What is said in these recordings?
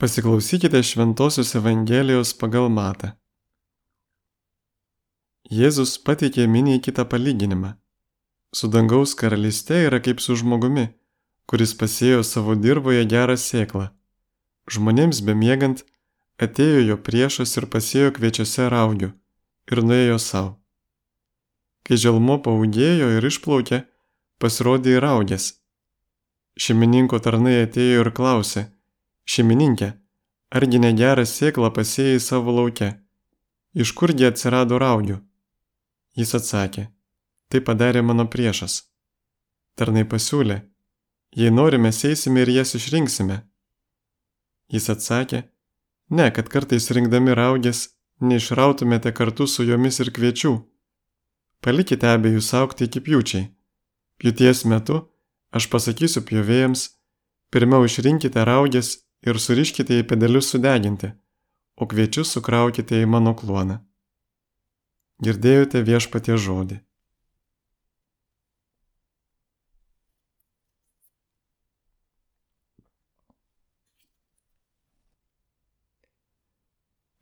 Pasiklausykite Šventojios Evangelijos pagal Matą. Jėzus pateikė miniai kitą palyginimą. Su dangaus karalyste yra kaip su žmogumi, kuris pasėjo savo dirboje gerą sėklą. Žmonėms bemiegant atėjo jo priešas ir pasėjo kviečiuose raugių ir nuėjo savo. Kai želmo paugėjo ir išplaukė, pasirodė ir raugės. Šeimininko tarnai atėjo ir klausė, šeimininkė, argi negerą sėklą pasėjai savo lauke? Iš kurgi atsirado raugių? Jis atsakė, tai padarė mano priešas. Tarnai pasiūlė, jei norime, eisime ir jas išrinksime. Jis atsakė, ne, kad kartais rinkdami raugės, neišrautumėte kartu su jomis ir kviečių. Palikite abejus aukti iki pjūčiai. Pjūties metu aš pasakysiu pjovėjams, pirmiau išrinkite raugės ir suriškite į pedelius sudeginti, o kviečius sukraukite į mano kluoną. Girdėjote viešpatie žodį.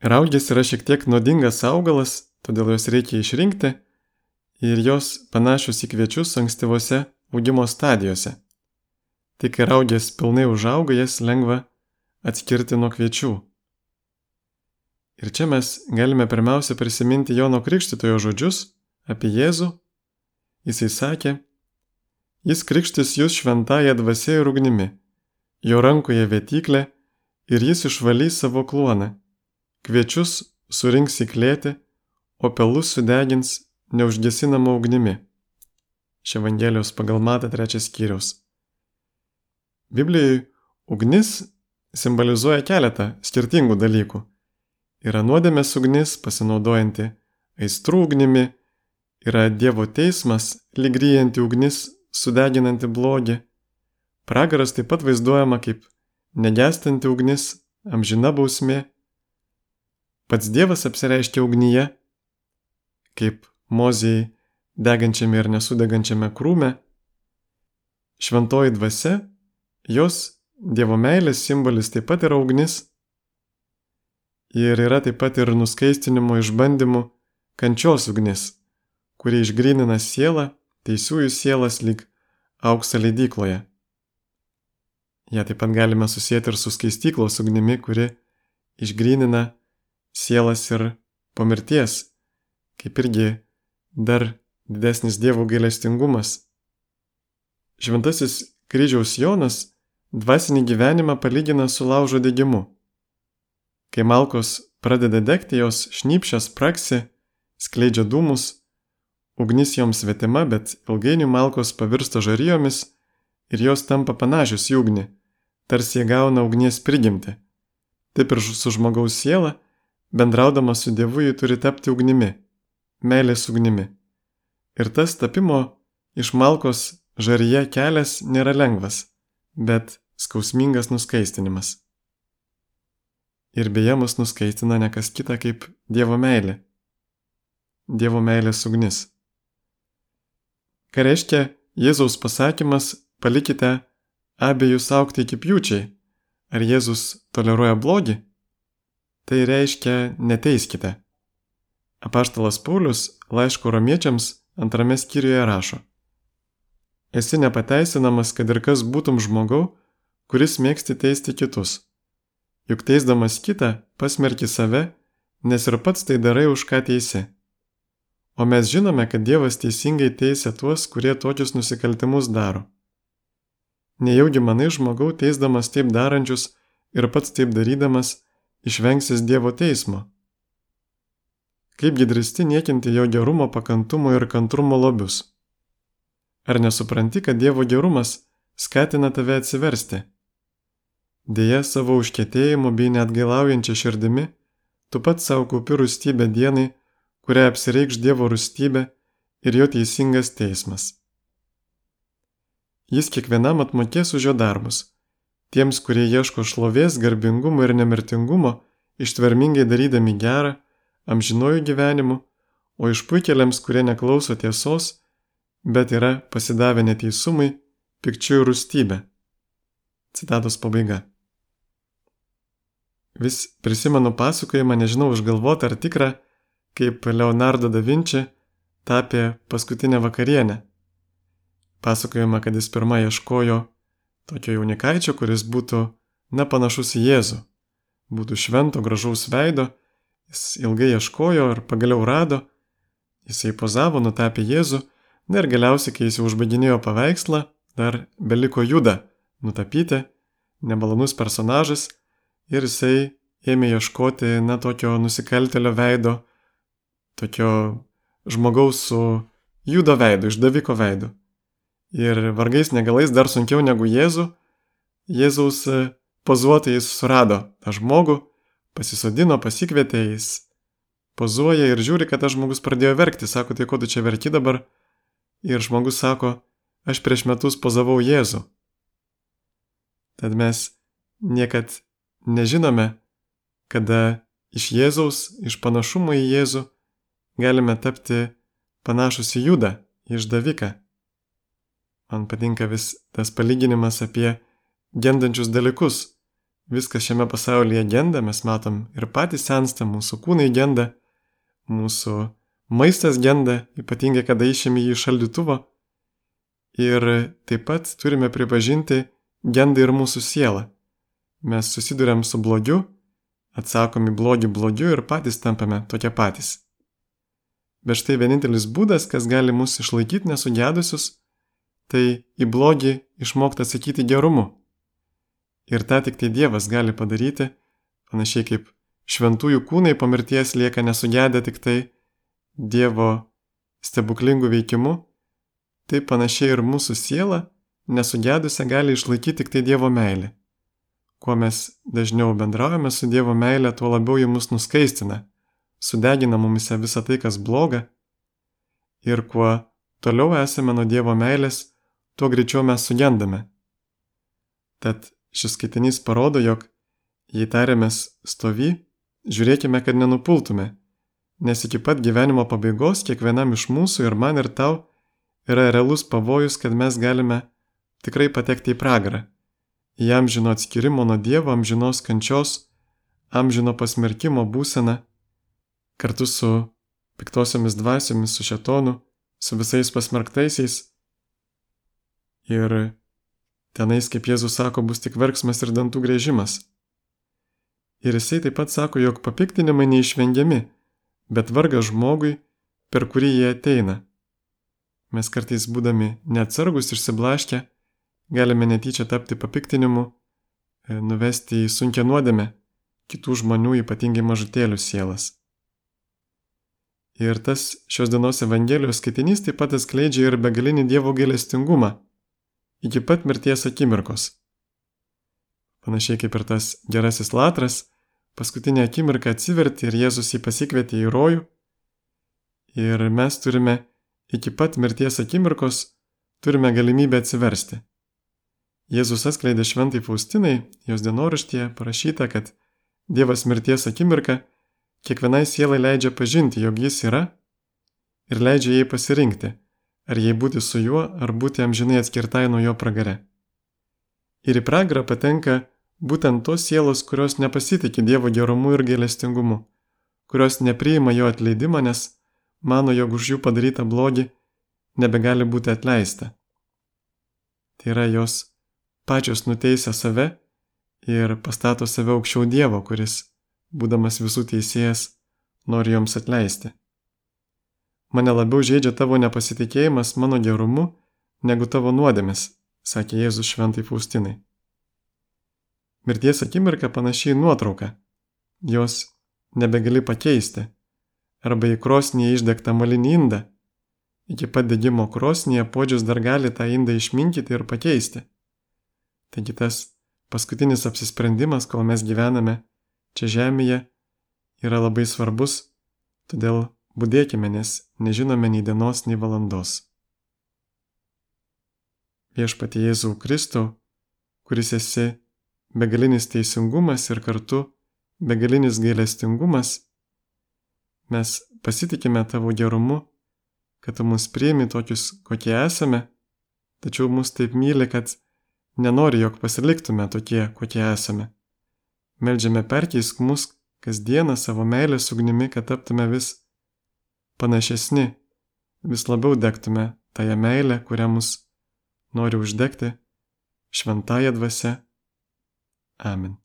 Raugės yra šiek tiek nuodingas augalas, todėl juos reikia išrinkti ir jos panašios į kviečius ankstyvose augimo stadijose. Tik kai raugės pilnai užauga, jas lengva atskirti nuo kviečių. Ir čia mes galime pirmiausia prisiminti Jono Krikštitojo žodžius apie Jėzų. Jisai sakė, Jis krikštis jūs šventąją dvasę ir ugnimi, jo rankoje vėtyklė ir jis išvalys savo kluoną, kviečius surinks į klėtį, o pelus sudegins neužgesinama ugnimi. Iš Evangelijos pagal matą trečias skyrius. Biblijoje ugnis simbolizuoja keletą skirtingų dalykų yra nuodėmės ugnis pasinaudojanti aistrų ugnimi, yra Dievo teismas lygryjanti ugnis sudeginanti blogį. Pragaras taip pat vaizduojama kaip negestanti ugnis, amžina bausmė. Pats Dievas apsireiškia ugnyje, kaip mozijai degančiame ir nesudegančiame krūme. Šventoji dvasia, jos Dievo meilės simbolis taip pat yra ugnis, Ir yra taip pat ir nuskaistinimo išbandymų kančios ugnis, kuri išgrinina sielą, teisiųjų sielas lyg auksą leidykloje. Ja taip pat galime susijęti ir su skaistyklos ugnimi, kuri išgrinina sielas ir po mirties, kaip irgi dar didesnis Dievo gailestingumas. Šventasis kryžiaus Jonas dvasinį gyvenimą palygina su laužo degimu. Kai malkos pradeda degti, jos šnypščias praksi, skleidžia dūmus, ugnis joms svetima, bet ilgainiui malkos pavirsta žarijomis ir jos tampa panašios į ugnį, tarsi jie gauna ugnies prigimti. Taip ir su žmogaus siela, bendraudama su Dievu, ji turi tapti ugnimi, meilės ugnimi. Ir tas tapimo iš malkos žaryje kelias nėra lengvas, bet skausmingas nuskaistinimas. Ir beje mus nuskaitina ne kas kita kaip Dievo meilė. Dievo meilės ugnis. Ką reiškia Jėzaus pasakymas palikite abiejus aukti iki pjūčiai? Ar Jėzus toleruoja blogį? Tai reiškia neteiskite. Apaštalas Paulius laiško romiečiams antrame skyriuje rašo. Esi nepateisinamas, kad ir kas būtum žmogau, kuris mėgsti teisti kitus juk teisdamas kitą pasmerki save, nes ir pats tai darai už ką teisi. O mes žinome, kad Dievas teisingai teisia tuos, kurie tokius nusikaltimus daro. Nejaugi manai žmogau teisdamas taip darančius ir pats taip darydamas išvengsis Dievo teismo. Kaip gidristi niekinti jo gerumo, pakantumo ir kantrumo lobius. Ar nesupranti, kad Dievo gerumas skatina tave atsiversti? Deja, savo užkėtėjimu bei net gailaujančia širdimi, tu pats savo kaupi rūstybę dienai, kurią apsireikš Dievo rūstybė ir jo teisingas teismas. Jis kiekvienam atmokės už jo darbus. Tiems, kurie ieško šlovės, garbingumo ir nemirtingumo, ištvermingai darydami gerą, amžinojų gyvenimu, o išpuikėliams, kurie neklauso tiesos, bet yra pasidavę neteisumai, pikčių ir rūstybė. Citatos pabaiga. vis prisimenu pasakojimą, nežinau užgalvotą ar tikrą, kaip Leonardo da Vinci tapė paskutinę vakarienę. Pasakojama, kad jis pirmą ieškojo tokio jaunikaičio, kuris būtų nepanašus į Jėzų, būtų švento gražaus veido, jis ilgai ieškojo ir pagaliau rado, jisai pozavo, nutapė Jėzų, na ir galiausiai, kai jis jau užbaiginėjo paveikslą, dar beliko judą nutapyti, nemalonus personažas, ir jisai ėmė ieškoti, na, tokio nusikaltelio veido, tokio žmogaus su judo veidu, išdaviko veidu. Ir vargais negalais dar sunkiau negu Jėzų, Jėzaus e, pozuotai jis surado tą žmogų, pasisodino, pasikvietė, jis pozuoja ir žiūri, kad tas žmogus pradėjo verkti, sako, tai ko tu čia verki dabar? Ir žmogus sako, aš prieš metus pozavau Jėzų. Tad mes niekad nežinome, kada iš Jėzaus, iš panašumo į Jėzų galime tapti panašus į Judą, išdaviką. Man patinka vis tas palyginimas apie gendančius dalykus. Viskas šiame pasaulyje genda, mes matom ir patys sensta, mūsų kūnai genda, mūsų maistas genda, ypatingai kada išėmė jį iš šaldytuvo. Ir taip pat turime pripažinti, genda ir mūsų siela mes susidurėm su blogiu, atsakom į blogį blogiu ir patys tampame tokie patys. Bet štai vienintelis būdas, kas gali mus išlaikyti nesugedusius, tai į blogį išmokti atsakyti gerumu. Ir tą tik tai Dievas gali padaryti, panašiai kaip šventųjų kūnai po mirties lieka nesugedę tik tai Dievo stebuklingų veikimu, tai panašiai ir mūsų siela nesugedusią gali išlaikyti tik tai Dievo meilė. Kuo mes dažniau bendraujame su Dievo meilė, tuo labiau ji mus nuskaistina, sudegina mumise visą tai, kas bloga. Ir kuo toliau esame nuo Dievo meilės, tuo greičiau mes sugendame. Tad šis skaitinys parodo, jog jei tariamės stovy, žiūrėkime, kad nenupultume, nes iki pat gyvenimo pabaigos kiekvienam iš mūsų ir man ir tau yra realus pavojus, kad mes galime tikrai patekti į pragarą į amžino atskirimo nuo Dievo, amžinos kančios, amžino pasmerkimo būseną, kartu su piktosiomis dvasiomis, su šetonu, su visais pasmerktaisiais. Ir tenais, kaip Jėzus sako, bus tik verksmas ir dantų grėžimas. Ir jisai taip pat sako, jog papiktinimai neišvengiami, bet vargas žmogui, per kurį jie ateina. Mes kartais būdami neatsargus išsiblaškę, galime netyčia tapti papiktinimu, e, nuvesti į sunkę nuodėmę kitų žmonių, ypatingai mažutėlių sielas. Ir tas šios dienos Evangelijos skaitinys taip pat atskleidžia ir begalinį Dievo gailestingumą iki pat mirties akimirkos. Panašiai kaip ir tas gerasis latras, paskutinę akimirką atsiverti ir Jėzus jį pasikvietė į rojų. Ir mes turime iki pat mirties akimirkos turime galimybę atsiversti. Jėzus atskleidė šventai Faustinai, jos dienoraštyje parašyta, kad Dievas mirties akimirka kiekvienai sielai leidžia pažinti, jog jis yra ir leidžia jai pasirinkti, ar jai būti su juo, ar būti amžinai atskirtai nuo jo pragare. Ir į pragarą patenka būtent tos sielos, kurios nepasitikė Dievo gerumu ir gailestingumu, kurios nepriima jo atleidimą, nes mano, jog už jų padarytą blogį nebegali būti atleista. Tai yra jos pačios nuteisia save ir pastato save aukščiau Dievo, kuris, būdamas visų teisėjas, nori joms atleisti. Mane labiau žaidžia tavo nepasitikėjimas mano gerumu negu tavo nuodėmis, sakė Jėzus šventai Faustinai. Mirties akimirka panašiai nuotrauka. Jos nebegali pakeisti. Arba į krosnį išdegtą malinį indą. Iki pat degimo krosnėje podžius dar gali tą indą išminkyti ir pakeisti. Taigi tas paskutinis apsisprendimas, kol mes gyvename čia žemėje, yra labai svarbus, todėl būdėkime, nes nežinome nei dienos, nei valandos. Viešpatie Jėzau Kristau, kuris esi begalinis teisingumas ir kartu begalinis gailestingumas, mes pasitikime tavo gerumu, kad tu mus priimi tokius, kokie esame, tačiau mus taip myli, kad nenori, jog pasiliktume tokie, kokie esame. Meldžiame perkeisk mus kasdieną savo meilės ugnimi, kad taptume vis panašesni, vis labiau degtume tąją meilę, kurią mus nori uždegti šventąją dvasę. آمن